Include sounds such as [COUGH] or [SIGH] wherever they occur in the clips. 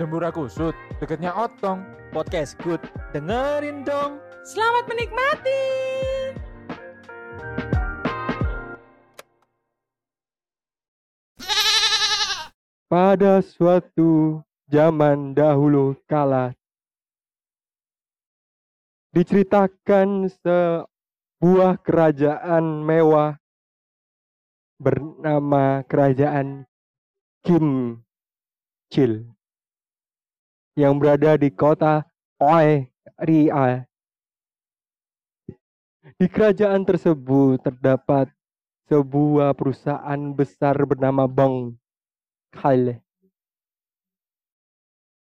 Dembura Kusut, deketnya Otong. Podcast Good. Dengerin dong. Selamat menikmati. Pada suatu zaman dahulu kala diceritakan sebuah kerajaan mewah bernama kerajaan Kim Chil yang berada di kota Oi Ria. Di kerajaan tersebut terdapat sebuah perusahaan besar bernama Bang Kyle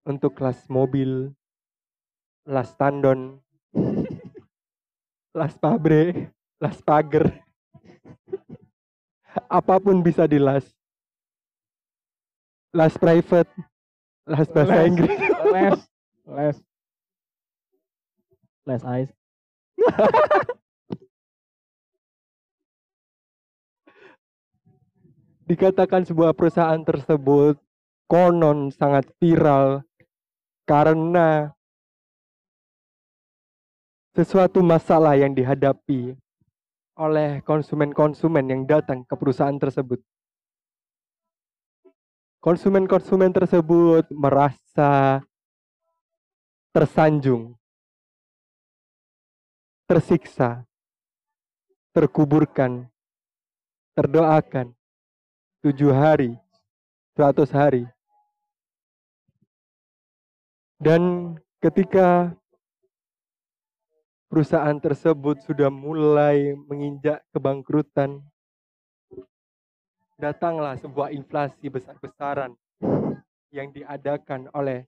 untuk kelas mobil, las tandon, [LAUGHS] las pabre, las pager, apa pun bisa dilas. Las private, las bahasa. Inggris. Les. Les. Les ice. [LAUGHS] Dikatakan sebuah perusahaan tersebut konon sangat viral karena sesuatu masalah yang dihadapi oleh konsumen-konsumen yang datang ke perusahaan tersebut. Konsumen-konsumen tersebut merasa tersanjung, tersiksa, terkuburkan, terdoakan tujuh hari, seratus hari. Dan ketika perusahaan tersebut sudah mulai menginjak kebangkrutan, datanglah sebuah inflasi besar-besaran yang diadakan oleh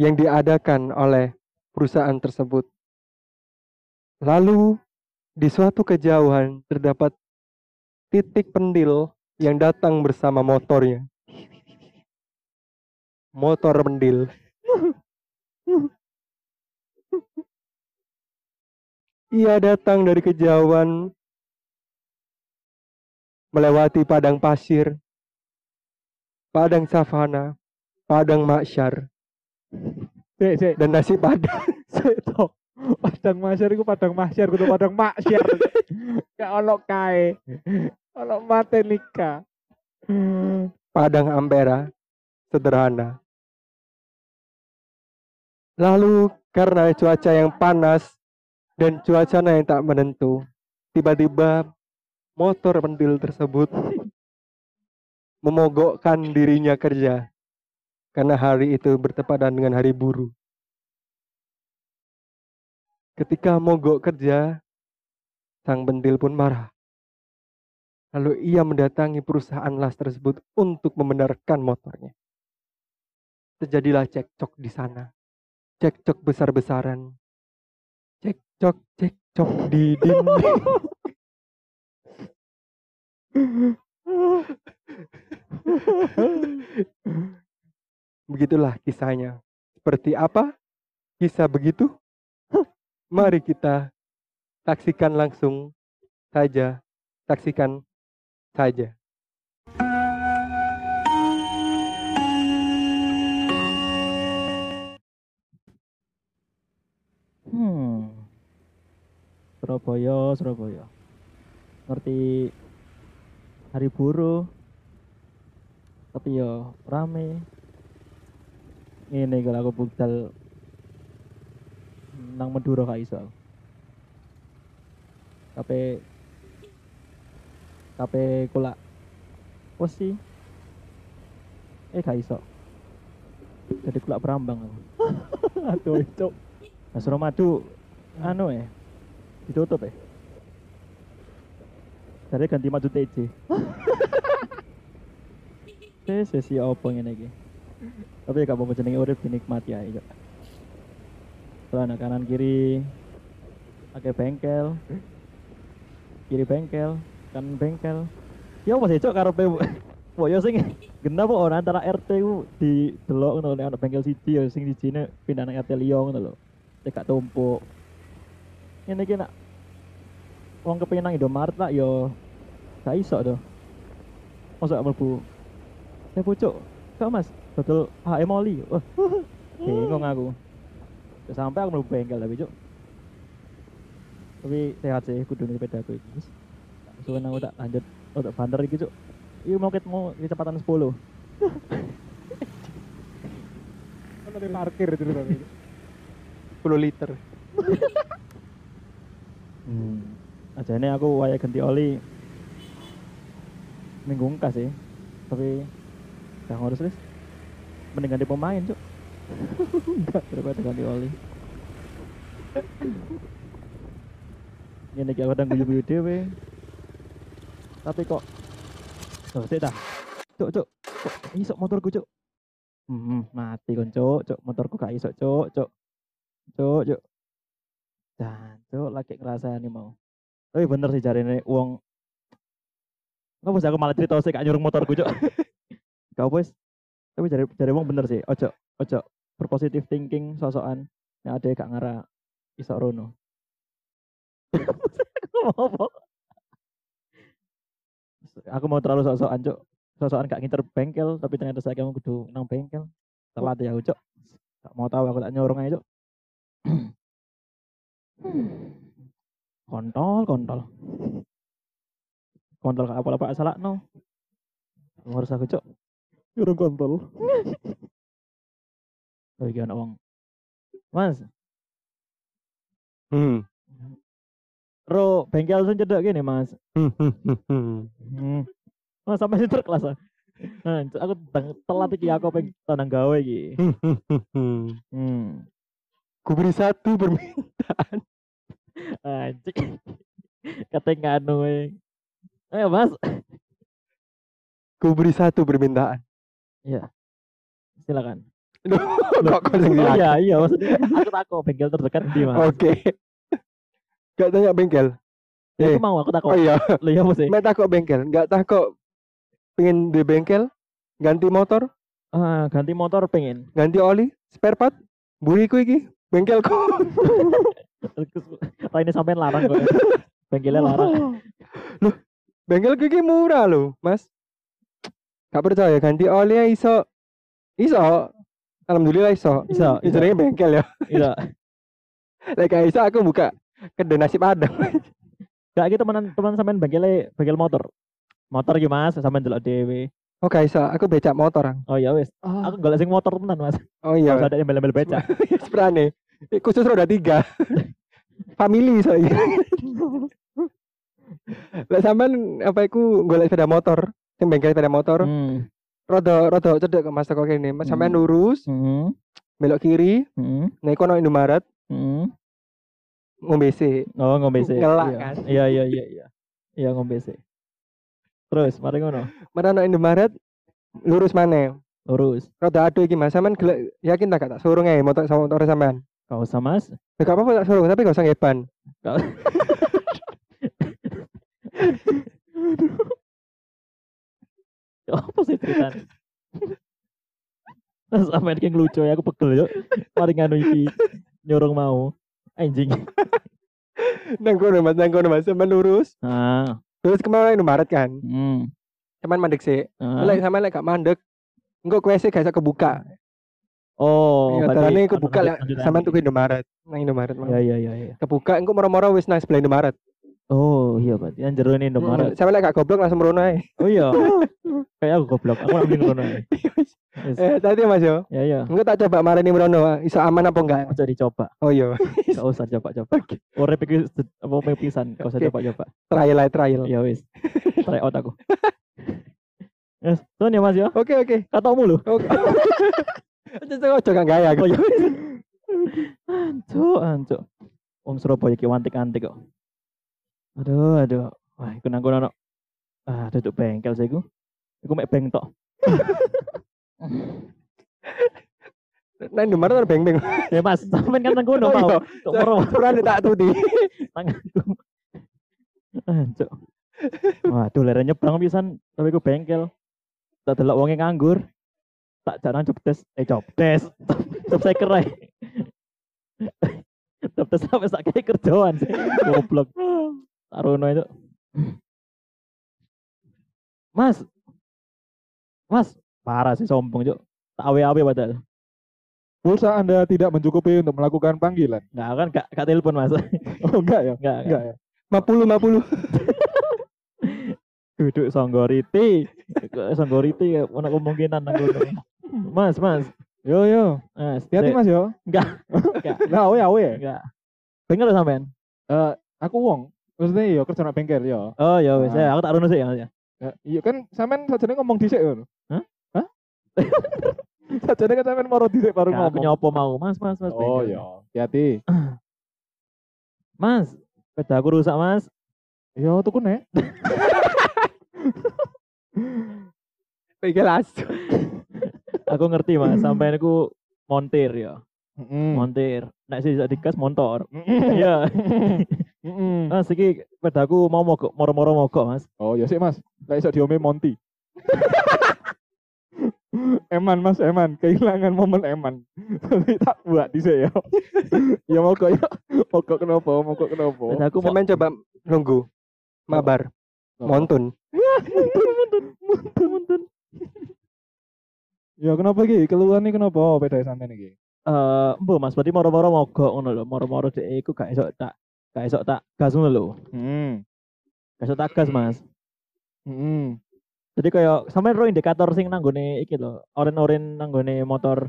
yang diadakan oleh perusahaan tersebut. Lalu di suatu kejauhan terdapat titik pendil yang datang bersama motornya. Motor pendil. Ia datang dari kejauhan melewati padang pasir, padang savana, padang maksyar, Sik, sik. dan nasi padang. [LAUGHS] Sik to. Padang masyar iku padang masyar kudu padang masyar. Gak ono kae. Ono mate nikah. Padang Ampera sederhana. Lalu karena cuaca yang panas dan cuacanya yang tak menentu, tiba-tiba motor pendil tersebut [LAUGHS] memogokkan dirinya kerja karena hari itu bertepatan dengan hari buruh. Ketika mogok kerja, sang pendil pun marah. Lalu ia mendatangi perusahaan las tersebut untuk membenarkan motornya. Terjadilah cekcok di sana. Cekcok besar-besaran. Cekcok, cekcok di dinding. [LAUGHS] Begitulah kisahnya. Seperti apa? Kisah begitu? Mari kita saksikan langsung saja. Saksikan saja. Hmm. Surabaya, Surabaya. Ngerti hari buruh. Tapi yo rame. Ini kalau aku budal nang Madura gak iso. aku. Tapi tapi kula wes sih. Eh gak iso. Jadi kula perambang aku. [LAUGHS] Aduh itu. Nah, Suramadu anu ya ditutup ya. Jadi ganti maju TJ. Saya sesi apa ngene iki. Tapi gak apa-apa jenenge urip dinikmati ae kok. Soalnya kanan kiri pakai bengkel. Kiri bengkel, kanan bengkel. Ya apa sih cok karepe Boyo [LAUGHS] sing genah apa ora antara RT ku di delok ngono nek ana bengkel siji ya sing sijine pindah nang RT liya ngono lho. Cek gak tumpuk. Ngene iki nak wong kepengin nang Indomaret lah yo gak iso to. Masa mlebu. Saya pucuk Kak Mas, dodol HM oli. Wah, [LAUGHS] bingung aku. Ya, sampai aku mlebu bengkel tapi cuk. Tapi sehat sih kudu nih sepeda aku iki. Suwen aku tak lanjut untuk banter iki cuk. Iki mau ket mau kecepatan 10. [LAUGHS] Kan ada parkir itu tadi. 10 liter. Hmm. Aja ini aku waya ganti oli minggu engkas sih. Tapi gak ngurus wis. Mending ganti pemain cuk. [LAUGHS] Enggak daripada ganti oli. Ini kayak kadang guyu-guyu dhewe. Tapi kok sik dah. Cuk, cuk. Kok iso motorku, cuk? Hmm, mati kon, cuk. Cuk, motorku gak iso, cuk, cuk. Cuk, cuk. Dan, cuk, lagi ngerasani mau. Tapi bener sih cari nih uang. Nggak bisa aku malah cerita sih gak nyuruh motorku, cuk. [LAUGHS] Kau bos. Tapi cari cari uang bener sih. Ojo, ojo. Berpositif thinking, sosokan. Yang ada gak ngara iso rono. Apa? Aku mau terlalu sok-sokan, cuk. Sok-sokan gak nginter bengkel, tapi ternyata saya kamu kudu nang bengkel. Telat ya, cuk. Gak mau tahu aku tak nyorong aja, cuk. kontol, kontol. Kontol gak apa-apa salah no. Harus aku, cuk. Nyuruh kontol. Oh, iki ana wong. Mas, Hmm. ro bengkel sing cedek gini, Mas. [LAUGHS] Hmm. Oh, sampai situ kelas. ah. Nah, aku telat iki aku pengen tenang gawe iki. Hmm. Ku beri satu bermi Anjing. Katanya anu we. Ayo, Mas. ku beri satu permintaan. Silakan. [LAUGHS] Kok Oh silakan? [LAUGHS] iya, iya maksudnya [LAUGHS] aku takut bengkel terdekat di Mas. Oke. Gak tanya bengkel. Ya, eh. aku mau aku takut. Oh iya, Lah iya sih? mek takut bengkel, enggak takut pengen di bengkel, ganti motor, Ah, ganti motor pengen. ganti oli, spare part, buriku iki, bengkelku. Raine sampean larang kok. Bengkelnya larang. Bengkelku iki murah loh, Mas. Gak percaya ganti oli iso. Iso. Alhamdulillah iso. Bisa, Itu bisa. bengkel ya. Iya. Lek [LAUGHS] gak iso aku buka kedai nasi padang. [LAUGHS] Gak gitu teman teman sampean bengkelnya bengkel motor. Motor iki Mas, sampean delok dhewe. Oh gak iso, aku becak motor. Oh iya wis. Aku golek sing motor tenan Mas. Oh Iya. iya. Usah ada embel-embel becak. [LAUGHS] Seprane. Khusus roda tiga. Family so Lah sampean apa iku golek sepeda motor, sing bengkel sepeda motor, Hmm. roda roda cedek Mas teko kene. Mas Hmm. lurus, Hmm. belok kiri, Hmm. nek kono Indomaret, Hmm. ngombe sih. Oh, ngombe sih. Ngelak Iya. kan. Iya, iya, iya, iya. Iya, ngombe sih. Terus, mari ngono. Mana ono Indomaret, lurus mana? Lurus. Roda adu iki Mas, sampean yakin tak tak suruh nge motor sama motor sampean. Gak usah, Mas. Gak apa-apa tak suruh, tapi gak usah ngeban. [LAUGHS] Gak- Ya, apa sih ceritanya? Sampai ini ngelucu ya, aku pegel yuk. Paling anu iki nyorong mau. Anjing. Nang kono Mas, nang kono Mas, sampean lurus. Ah. Lurus ke mana Indomaret kan? Hmm. Sampean mandek sih. ah. Lek sampean lek gak mandek, engko kowe sih gak iso kebuka. Oh, Iya, dalane anu kebuka lanjutan sampean iki. tuku Indomaret. Nang Indomaret Iya, mah. iya, iya, iya. Kebuka engko moro-moro wis nang sebelah Indomaret. Oh, iya berarti yang jero ini Indomaret. Hmm, Sampean lek gak goblok langsung merono ae. Oh iya. [LAUGHS] Kayak aku goblok. Aku ngono ae. Wis. Eh, tadi Mas yo. Ya ya. Engko tak coba marani merono, iso aman apa enggak? Ojo dicoba. Oh iya, [LAUGHS] Gak usah coba-coba. Urip iki apa pisan, gak usah coba-coba. trial ae trial. Ya wis. [LAUGHS] Try out aku. Yes, tuan ya Mas ya. Oke oke. Katamu lho. Oke. Ojo gak gaya Oh aku. Ancuk, ancuk. Wong Surabaya ki wantik-antik kok. Aduh, aduh. Wah, iku nang kono. Ah, duduk bengkel saya iku. Iku mek beng tok. [LAUGHS] Nang Indomaret ada beng-beng. [LAUGHS] Ya Mas, sampean kan nang kono Oh mau. iya. Kok moro Kurang tak tuti. [LAUGHS] tanganku. Ancuk. Waduh, lere nyebrang pisan tapi ku bengkel. Tak delok wonge nganggur. Tak jarang job tes, eh job tes. Job saya kerai. Job tes sampai sak kerjaan sih. Goblok. Taruno itu. Mas. Mas, Parah sih sombong, Cuk. Tak awe-awe padahal. Pulsa Anda tidak mencukupi untuk melakukan panggilan. Enggak kan gak, gak telepon Mas. [LAUGHS] Oh enggak ya? Enggak, Enggak ya. 50 50. [LAUGHS] Duduk songgoriti. songgoriti ya ono kemungkinan nang kono. Mas, Mas. Yo yo. Mas. Hati-hati. Mas yo. Enggak. [LAUGHS] Enggak. Nah, awe awe ya. Enggak. Dengar sampean? Eh, aku wong. Maksudnya yo kerja nang bengkel yo. Oh ya wis, Ah. ya, aku tak runut sih ya. Ya. Ya, iya kan sampean sajane ngomong dhisik ngono. Hah? Hah? [LAUGHS] sajane kan sampean moro dhisik baru Enggak, aku ngomong. nyopo mau. Mas, Mas, Mas. Oh iya, hati-hati. [CLEARS THROAT] Mas, sepeda aku rusak, Mas. Yo tuku nek. [LAUGHS] Bengkel asu. Aku ngerti, Mas. [CLEARS THROAT] Sampean aku montir ya. Heeh. Montir. Nek sih digas motor. Iya. [LAUGHS] Heeh. Mas, iki sepedaku mau mogok, moro-moro mogok, Mas. Oh ya sih Mas, lek iso diome Monty. [LAUGHS] eman Mas, eman, kehilangan momen eman. Tapi [LAUGHS] tak buat dhisik ya. ya mogok ya. Mogok kenapa? Mogok kenapa? Sepedaku mau Sampeyan coba nunggu. Mabar. Montun. Ya kenapa iki? Keluhan iki kenapa beda sampean iki? eh mbok Mas, berarti moro-moro mogok ngono lho. Moro-moro dhek iku gak iso tak gak iso tak gas ngono lho. Hmm. Gak iso tak gas, Mas. Hmm. Jadi kayak sampean ro indikator sing nanggone iki lho, oren-oren nanggone motor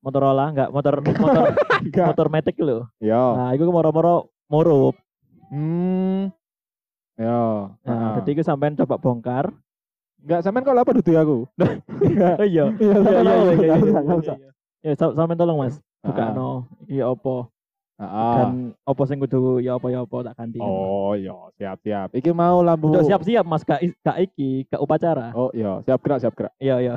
Motorola enggak motor motor Enggak. motor Matic lho. Ya. Nah, iku moro-moro murup. Hmm. Ya. Nah, jadi iku sampean coba bongkar. enggak sampean kok apa dudu aku? Enggak. Oh iya. Iya, Iya sampean iya apa? iya iya. Enggak usah, iya, enggak iya, usah. iya. Ya sam- sampean tolong Mas. Heeh. Bukano iki opo Heeh. dan opo sing kudu ya apa ya apa tak ganti. Oh iya, siap-siap. Iki mau lampu. Udah siap-siap Mas gak is- gak iki, gak upacara. Oh iya, siap gerak, siap gerak. Iya iya.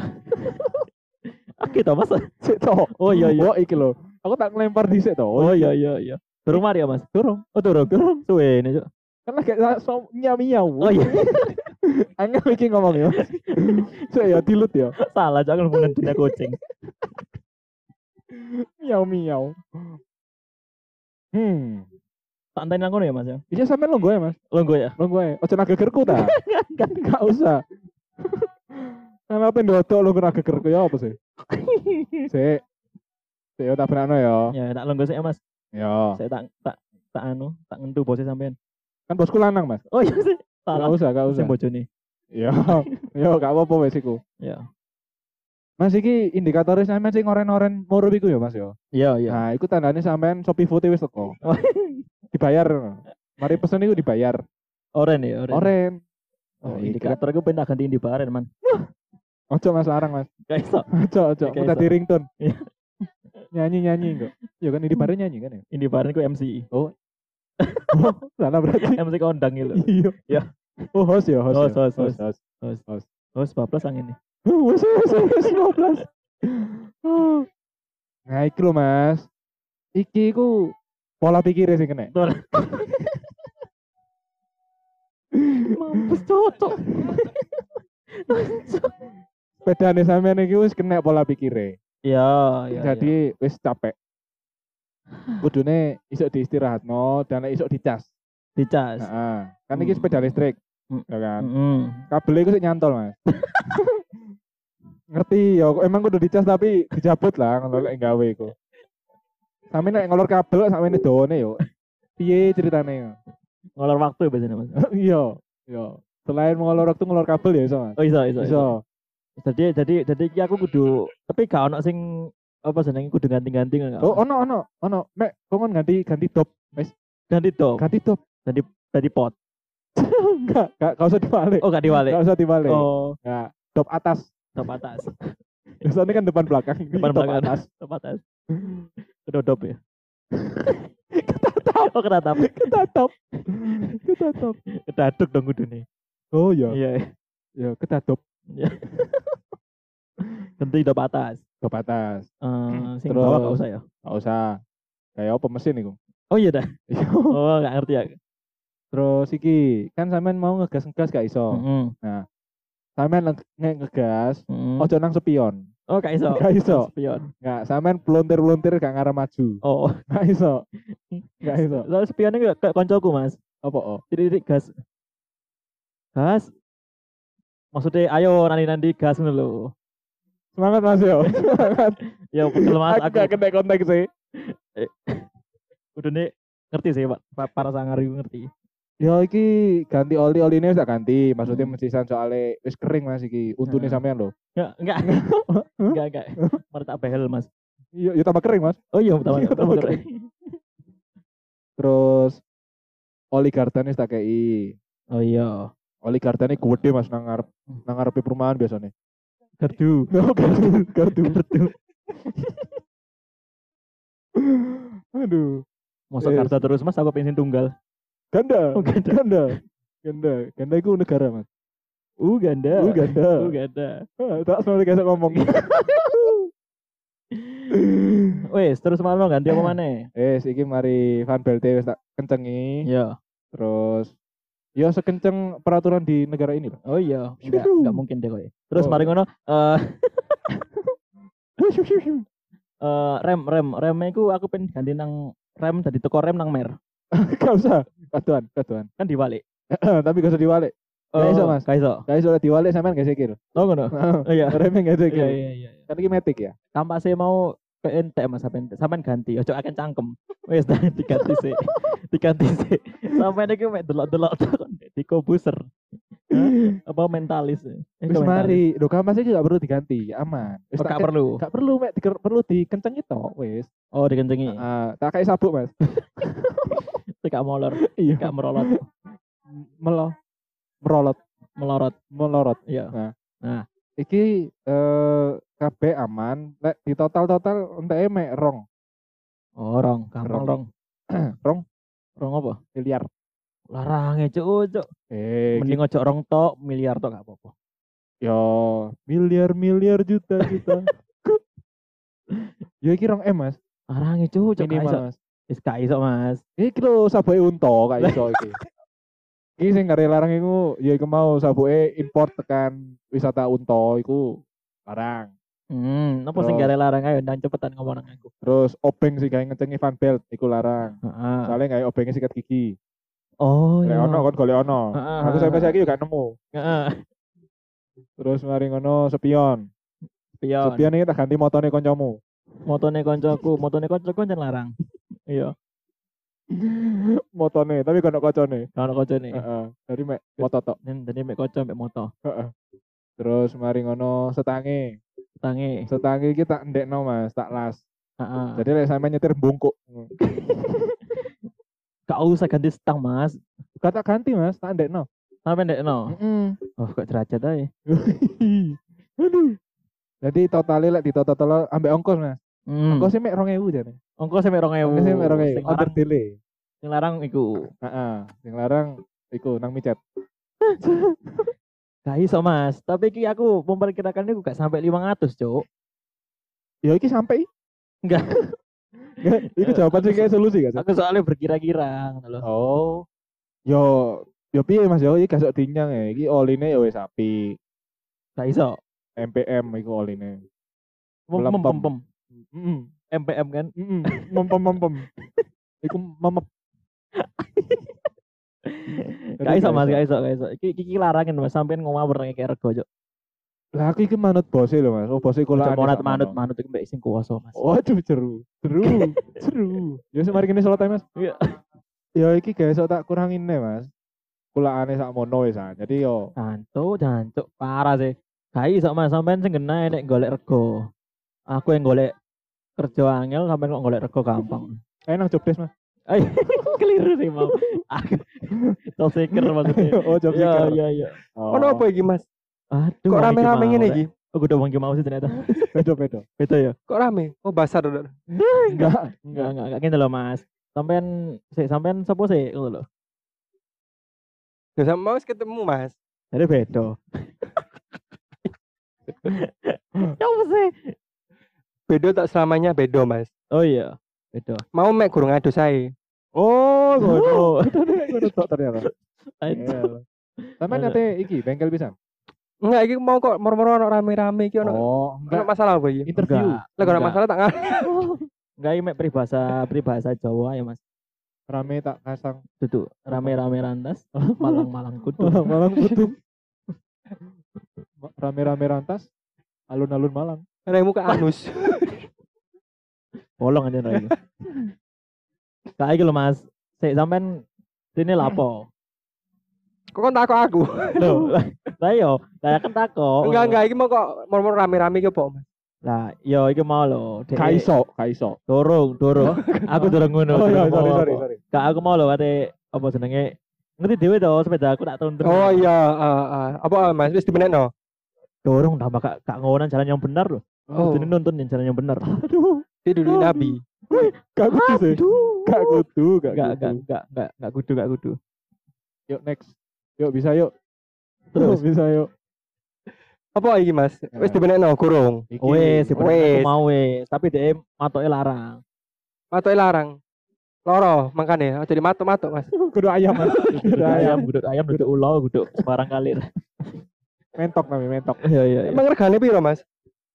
[LAUGHS] Oke toh Mas. Sik toh. Oh iya iya. Oh iki lho. Aku tak ngelempar dhisik toh. Oh iya iya iya. Durung mari ya Mas? Durung. Oh durung. Durung. Suwe ini Cuk. Kan lagi so miau-miau. Oh iya. [LAUGHS] Angel iki ngomong ya. [LAUGHS] Sik ya dilut ya. Salah jangan dunia kucing. Miau-miau. Hmm. Tak enteni nang kono ya Mas ya. Iya sampean longgo ya, Mas. Longgo ya. Longgo ya. Ojo nak gegerku ta. [LAUGHS] Enggak usah. [LAUGHS] Karena apa ndodok lo kena gegerku ya apa sih? [LAUGHS] Sik. Sik tak benakno ya. Ya tak longgo sih ya Mas. Ya. Saya tak tak tak anu, tak ngentu bosnya sampean. Kan bosku lanang, Mas. Oh iya sih. Enggak usah, enggak usah. Sing bojone. Ya. Ya gak apa-apa wis iku. Ya. Mas iki indikatornya sampean sing oren-oren murup iku ya, Mas ya. Iya iya. Nah, iku tandane sampean Shopee Food wis teko. Oh. [LAUGHS] dibayar. Mari pesen iku dibayar. Oren ya, oren. Oren. Oh, iki indikator pengen tak ganti indi baren, Man. Ojo Mas larang, Mas. Gak iso. Ojo, ojo. Mau tadi ringtone. Nyanyi-nyanyi kok. Ya kan ini bareng nyanyi kan ya? Indi baren ku MCI. Oh, salah berarti. [LAUGHS] MC kondang gitu. Iya. Ya. Oh, host ya, host. Host, ya. host, host. host. host. Oh, 14 ang ini. Oh, wes wes wes 15. Nah, iki lho, Mas. Iki ku pola pikir sing kena. Betul. Mampus cocok. Sepedane sampean iki wis kena pola pikire. Iya, iya. Jadi wis capek. Kudune iso diistirahatno dan iso dicas. dicas. Heeh. Kan iki Hmm. sepeda listrik. Hmm. Ya kan. Heeh. Kabelnya iku sik nyantol, Mas. [LAUGHS] Ngerti ya, emang kudu dicas tapi dijabut lah ngono lek gawe iku. Sampe nek ngolor kabel sampe ini dawane yo. Piye ceritane? Ngolor waktu ya biasanya, Mas. [LAUGHS] Iya, iya. Selain ngolor waktu ngolor kabel ya iso, Mas. Oh, iso, iso. iso. Jadi jadi jadi iki aku kudu tapi gak ono sing apa jenenge kudu ganti-ganti enggak. Oh, ono ono, ono. Mek kongon ganti ganti top. Wis ganti top, ganti top. ganti pot. [LAUGHS] Enggak, enggak enggak usah dibalik. Oh, gak diwalik. Enggak usah dibalik. Oh, Enggak. Top atas. Top atas. Biasanya [LAUGHS] kan depan belakang. Depan top belakang. atas. Top atas. Kedodop ya. [LAUGHS] Oh, ketatap. Kita top. Kita top. Kedaduk dong kudune. Oh iya. Iya. Ya, kita top. Ganti top atas. Top atas. Eh, sing Terus. bawah gak usah ya. Enggak usah. Kayak apa mesin iku? Oh iya dah. [LAUGHS] Oh, gak ngerti ya. Terus iki, kan sampean mau ngegas-ngegas gak iso. Heeh. Sampean nge- nge- ngegas, Heeh. ojo nang spion. Oh, gak iso. Gak iso. Spion. Enggak, sampean pelontir-pelontir gak ngarep maju. Oh, [LAUGHS] Gak iso. [LAUGHS] Gak iso. Soalnya spionnya gak kayak koncoku, Mas. Apa oh? Titik gas. Gas. Maksudnya ayo nanti nanti gas ngono lho. Semangat Mas yo. [LAUGHS] Semangat. Ya pegel Mas Aku aku. gak kena konteks sih. Udah nih ngerti sih Pak. Pa- Para sangar iku ngerti. Ya iki ganti oli oli ini tak ganti. Maksudnya Hmm. mesisan soalnya wis kering Mas iki. Untune sampean lho. [LAUGHS] Enggak, enggak. Enggak, enggak. Mari tak behel Mas. Iya, ya tambah kering Mas. Oh iya, pertama betul. keren. Terus oli gardan wis tak kei. Oh iya. Oli gardan iki gede Mas nang ngarep nang ngarepe perumahan biasanya. Gardu. [LAUGHS] Oh, gardu, gardu, gardu. [LAUGHS] Aduh, Masuk Yes. kartu terus Mas aku pengen tunggal. Ganda, Oh, ganda. ganda, ganda, ganda itu negara mas. Uh ganda. Uh, ganda. Uh ganda. Ah, Tak semua kayak ngomong. [LAUGHS] Wes, terus malam ganti apa mana? eh, iki mari Van Belte wis tak kencengi. Iya. Terus, ya sekenceng peraturan di negara ini lah. Oh iya, enggak, enggak mungkin deh kok. Terus Oh. mari ngono eh [LAUGHS] eh, rem rem remnya iku aku pengen ganti nang rem tadi teko rem nang mer. [LAUGHS] Gak usah, katuan, katuan. Kan dibalik. Tapi gak usah diwalik. Gak iso, Mas. Gak iso. Gak iso diwalik sampean gak sikil. Oh ngono. [LAUGHS] Oh iya. [LAUGHS] Remnya gak Iya sikil. iya iya. Kan iki metik ya. Kampase mau PNT Mas sampean sampean ganti. Ojo akan cangkem. [LAUGHS] Dah diganti sih. diganti sih. Sampai iki mek delok-delok di komputer. Apa mentalis? Eh, Wis mari, lho kampas iki gak perlu diganti, aman. Wis Oh, tak gak ke- perlu. Gak perlu mek perlu dikencengi tok wis. Oh, dikencengi. Ah, tak kayak sabuk, Mas. Gak molor, [LAUGHS] Iya. gak merolot, Melo merolot, melorot. melorot. Iya. Iki eh kabeh aman. Lek di total-total enteke mek rong. Oh, rong, gampang Rong. rong. [CLEARS THROAT] Rong Rong apa? miliar. Larange cuk, cuk. Eh, Mending ojo rong tok, miliar tok gak apa-apa. yo miliar-miliar juta-juta. [LAUGHS] ya iki rong M, Mas. Larange cuk, cuk. Minimal. Mas. Wis gak iso, Mas. Iki lho sabuke unta gak iso iki. [LAUGHS] Iki sing gare larang iku ya iku mau sabuke import tekan wisata unta iku larang. Hmm, napa sing gare larang ayo ndang cepetan ngomong nang aku. Terus obeng sih kayak ngecengi fan belt iku larang. Heeh. Soalnya kayak obengnya sikat gigi. Oh, iya. ono kan golek ono. Aku sampai saiki juga gak nemu. Heeh. Terus mari ngono spion. Pion. Spion iki tak ganti motone kancamu. Motone koncoku, motone koncoku jan larang. Iya, [LAUGHS] motone, tapi kono kocone. kalau kocone. Heeh. Dari mek moto tok. Jadi mek koco mek moto. Heeh. Terus mari ngono setange. Tangi. Setange iki tak ndekno Mas, tak las. Heeh. Jadi lek sampe nyetir bungkuk. [LAUGHS] Gak usah ganti stang, Mas. Kata ganti Mas, tak ndekno. Sampai ndek no. Heeh. Oh, kok derajat aja. [LAUGHS] Aduh. Jadi totalnya lek ditotal ambek ongkos Mas. Hmm. Ongkosnya mek 2000 jane. Ongkos sampai rong ewu. Ongkosnya mek 2000. Sing Under larang, delay. sing larang iku. Heeh. Sing larang iku nang micet. [LAUGHS] Gak iso mas. Tapi iki aku memperkirakan iku gak sampai 500 cuk. Ya iki sampai. Enggak. [LAUGHS] Enggak, itu jawaban sing kayak solusi gak sih? Aku soalnya berkira-kira lho. Oh. Yo yo piye Mas yo iki gak sok dinyang ya. Iki oline ya wis api. Gak iso. MPM iku oline. Mem mem mem Heeh. MPM kan. Heeh. Mempem mempem. Iku memep. Gak iso mas, gak iso, gak iso. Iki iki larangin mas sampean ngomong kayak rego cuk. Lah aku iki manut bose lho Mas. Oh bose kula Manut manut manut iku mbek sing kuwasa mas. Waduh seru. Seru. seru. Ya semari kene sholat ae, Mas. Iya. Ya iki gak iso tak kurangin nih Mas. Kulaane sak mono wis ah. Jadi yo Jancuk, jancuk parah sih. Gak iso mas sampean sing kena nek golek rego. Aku yang golek kerja angel sampean kok golek rego gampang. enak job desk Mas. Ay, [LAUGHS] keliru sih mau. Aku [LAUGHS] top secret maksudnya. [LAUGHS] oh job Iya seeker. iya iya. Oh. Ono apa iki, Mas? Aduh. Kok rame-rame mau, ngene iki? Aku udah mangki mau sih ternyata. Bedo bedo. Beda ya? Kok rame? Oh, basar udah. Enggak. Enggak enggak enggak gitu loh Mas. Sampean sih sampean sapa sih ngono lho. Ya sama Mas ketemu, Mas. Jadi beda. Ya apa sih? Bedo tak selamanya bedo, Mas. Oh iya, beda. Mau mek gurung adu saya. Oh, ngono. [LAUGHS] Ngono tok ternyata. Aduh. Sampai Ada. nanti iki bengkel bisa. Enggak, iki mau kok moro-moro ono rame-rame iki ono. Oh, Ono enggak masalah apa iki? interview. Lah ono Enggak. masalah tak ngerti. [LAUGHS] Enggak mek peribahasa peribahasa Jawa ya Mas. Rame tak kasang. Duduk rame-rame rantas, [LAUGHS] malang-malang kudu. Malang butuh. Rame-rame rantas. Alun-alun Malang. Raimu ke anus. [LAUGHS] Bolong aja lagi. Kayak gitu loh mas. Sik sampean sini lapo. Kok kan takut aku? Loh, lah yo, saya kan takut. Enggak enggak iki mau kok mau rame-rame ki apa? Mas? Lah, yo iki mau lho. Kaiso, Kaiso. Dorong, dorong. aku dorong ngono. Oh iya, sorry sorry sorry. Kak aku mau lho kate apa jenenge? Ngerti dhewe to sepeda aku tak tuntun. Oh iya, eh, eh, apa Mas? Wis dimenekno. Dorong tambah kak kak ngonan jalan yang benar loh. Oh, Jadi nonton yang jalan yang benar. Aduh, dia dulu nabi. gak kudu sih. Gak kudu, gak enggak, kudu. enggak, enggak, enggak kudu, enggak kudu. Yuk next. Yuk bisa yuk. Terus? bisa yuk. Apa iki Mas? Wis Ya. dimenekno kurung. Iki. Wes, Wes. mau wes, tapi dia matoke larang. Matoke larang. Loro, makane aja dimatuk-matuk, Mas. [LAUGHS] kudu ayam mas. [LAUGHS] Kudu ayam, guduk ayam, guduk ulo, guduk sembarang kalir. [LAUGHS] Mentok namanya mentok. Iya, iya, iya. Emang regane piro, Mas?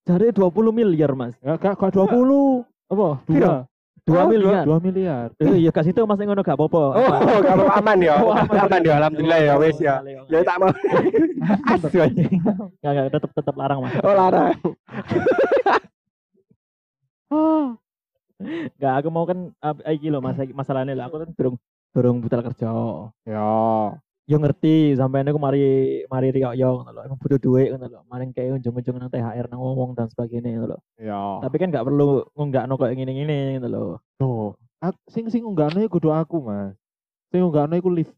Jadi 20 miliar, Mas. Ya gak gak 20. Apa? Dua. 2 Oh, miliar. 2 miliar. Eh, iya kasih itu Mas ngono gak apa-apa. Oh, kalau aman ya. Oh, aman. aman ya, alhamdulillah ya wis ya. Ya tak mau. Asu aja. Enggak, enggak, tetap tetap larang, Mas. Oh, larang. Enggak, aku mau kan iki lho Mas, masalahnya lah aku kan durung durung butuh kerja. Ya. Yo ngerti sampai aku mari mari riyo yo ngono lho. Emang butuh duit ngono lho. Maring kayak ujung-ujung nang THR nang ngomong dan sebagainya ngono lho. Ya. Tapi kan gak perlu ngunggakno koyo ngene-ngene ngono lho. Tuh. Ak- Sing sing unggahno iku kudu aku, Mas. Sing unggahno iku lift.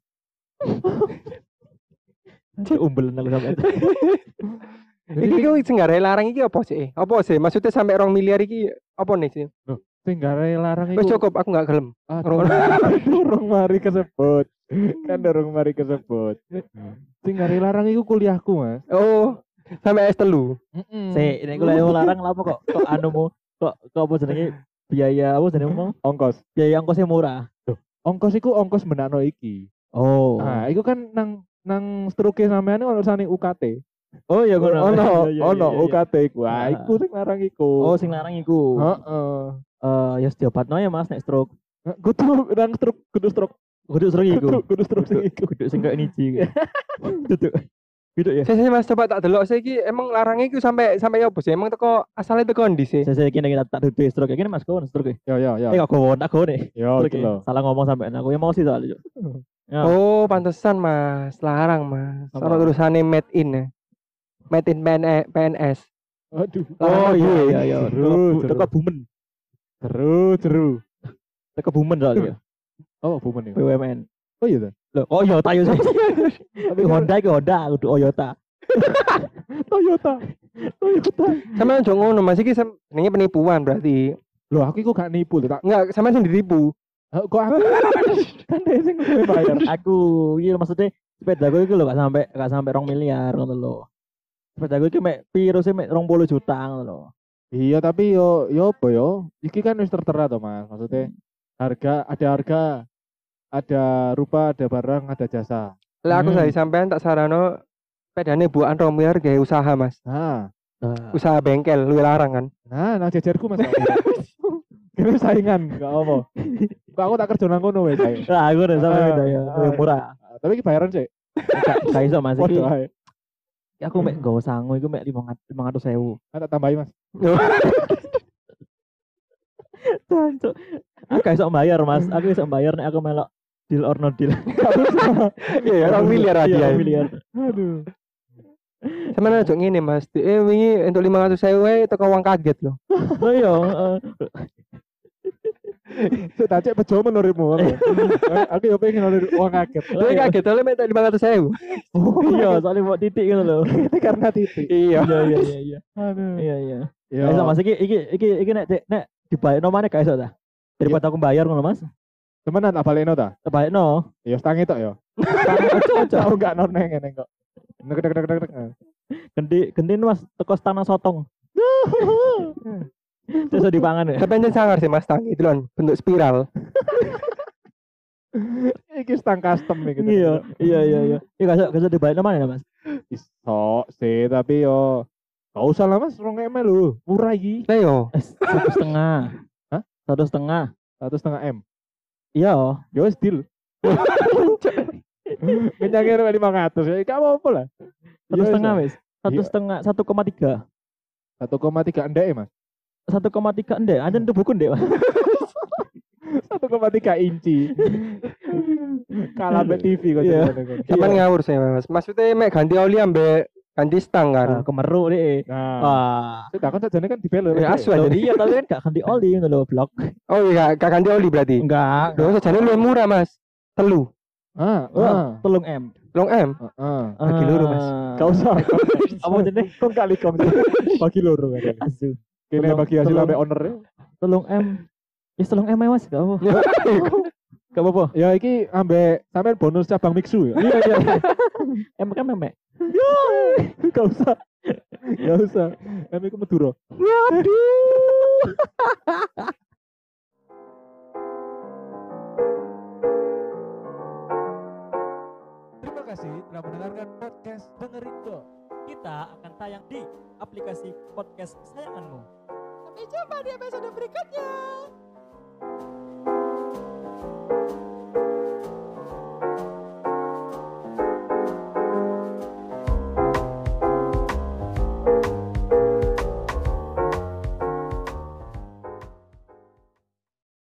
[LAUGHS] Umbel aku sampai. [LAUGHS] Iki ku sing gare larang iki apa sih? Apa sih? Maksudnya sampai rong miliar iki apa nih sih? Sing gare larang Wis iku. cukup, aku nggak gelem. Aduh, [LAUGHS] Durung mari kesebut. Kan durung mari kesebut. Sing gare larang iku kuliahku, Mas. Oh, sampai S telu. Heeh. Sik, nek kula yang larang lha apa kok kok anumu kok kok apa jenenge biaya apa jenenge mau ongkos. biaya ongkosnya murah. Ongkos iku ongkos menakno iki. Oh. Nah, iku kan nang nang struke sampean ono sane UKT. Oh iya ngono. Ono [LAUGHS] Iya, iya, ono iya. UKT iku. Wah, Ah. iku sing larang iku. Oh sing larang iku. Heeh. Eh ya diobatno ya Mas nek stroke. Kudu nang struk, kudu struk, Kudu stroke iku. kudu struk sing iku. Kudu sing kayak niji. Kudu. [LAUGHS] Kudu ya. Saya Mas coba tak delok saya iki emang larangnya iku sampai sampai apa sih? Emang teko asalnya teko ndi sih? Saya kira kita tak duduk stroke. Gini Mas kau stroke. Yo yo yo. Eh kok kau tak kau nih. Yo Stroke. itu lho. Salah ngomong sampai aku yang mau sih soalnya. Cuk. [LAUGHS] Ya. Oh, pantesan Mas, larang Mas. Apa? Ono tulisannya made in ya. Made in PN- PNS. Aduh. Oh iya iya iya. Seru, Teko seru. bumen. Seru, seru. Teko bumen soalnya. [LAUGHS] Oh, bumen iku. BUMN. Oh iya ta. Loh, oh Toyota yo. Tapi Honda iki Honda, kudu Toyota. [LAUGHS] Toyota. Toyota. Sama aja ngono Mas iki sam- jenenge penipuan berarti. Loh, aku iku gak nipu lho, tak. Enggak, sama sing ditipu. Kok aku [LAUGHS] kan dia sing bayar. Aku iya maksudnya sepeda gue itu lho gak sampai gak sampai rong miliar ngono lho. Sepeda gue itu mek piro sih mek 20 juta ngono lho. Iya, tapi yo yo apa yo? Iki kan wis tertera to, Mas. Maksudnya harga ada harga ada rupa, ada barang, ada jasa. Lah aku Hmm. saya sampean tak sarano pedane buan romir gawe usaha Mas. Nah, Nah, Usaha bengkel lu larang kan. nah, nang jejerku Mas. Kira saingan, gak apa. Kok aku tak kerja nang kono wes. Nah, [LAUGHS] aku udah sampai Ah, beda ya, ah. lebih murah. Tapi iki bayaran sih. Gak gak iso Mas iki. Waduh, ae. Aku mek nggawa sangu iku mek 500 500.000. Ah, tak tambahin, Mas. [LAUGHS] Cancuk. Aku iso bayar Mas. Aku iso bayar nek aku melok deal or no deal. [LAUGHS] Iya, ya, rong miliar aja. Iya, miliar. Aduh. Sampeyan aja ngene Mas. Eh wingi untuk 500.000 wae teko uang kaget loh. [LAUGHS] Oh iya, heeh. [LAUGHS] Sik tak cek bejo menurutmu. Aku yo pengen oleh uang kaget. Oh, Tapi iya. kaget oleh minta 500.000. Oh iya, soalnya mau titik gitu loh. Itu karena titik. Iya. Iya iya iya iya. Aduh. Iya iya. Yo. Gak iso Mas iki iki iki iki nek nek dibayar nomane gak iso ta. Daripada aku bayar ngono Mas. Temenan tak balekno ta? Terbayar no. Ya stangi tok ojo. Aku gak noneng ngene kok. Nek nek nek nek nek. Gendi gendi Mas teko stang sotong. [LAUGHS] Terus dipangan ya. Tapi anjen sangar sih Mas Tang itu lon bentuk spiral. [LAUGHS] Iki stang custom iki. Iya iya iya iya. Iki gak iso gak iso dibayar nomane ya Mas. Iso sih, tapi yo Gak usah lah mas, rong ml lho, murah iki. Lah yo. Eh, Satu setengah. Hah? Satu setengah. Satu setengah m. Iya. oh. Ya wis deal. [LAUGHS] Kenyangnya rp lima ratus ya, gak apa-apa lah. Satu Ya, setengah wis. Satu Iya. setengah. Satu koma tiga. 1,3 ndek ya, Mas. 1,3 ndek, aja itu buku ndek. Mas. 1,3 inci. [LAUGHS] Kalah mbek TV kok Iya. kok. Cuman ngawur sih mas. Maksudnya mek ganti oli ambek ganti stang Ah, kan. kemeru deh. Nah, Wah. sudah kan sajane kan dibelok. Ya, asu aja. Iya tapi kan gak ganti oli ngono lho, blok. Oh iya gak ganti oli berarti. Enggak. Loh sajane lu murah mas. Telu. Ah, ah, tolong M. Long M. ah. Bagi loro, Mas. Gak usah. Apa jenenge? Kok kali kom bagi loro kan. Asu. Kene bagi hasil ambek owner Tolong M. Ya tolong M Mas, gak apa. [LAUGHS] Gak apa-apa. Ya iki ambek sampean bonus cabang mixu ya. Iya, iya. [LAUGHS] M kan memek. Gak usah. Gak usah. Em iku Madura. Terima kasih telah mendengarkan podcast Pengerindo. Kita akan tayang di aplikasi podcast kesayanganmu. Sampai jumpa di episode berikutnya.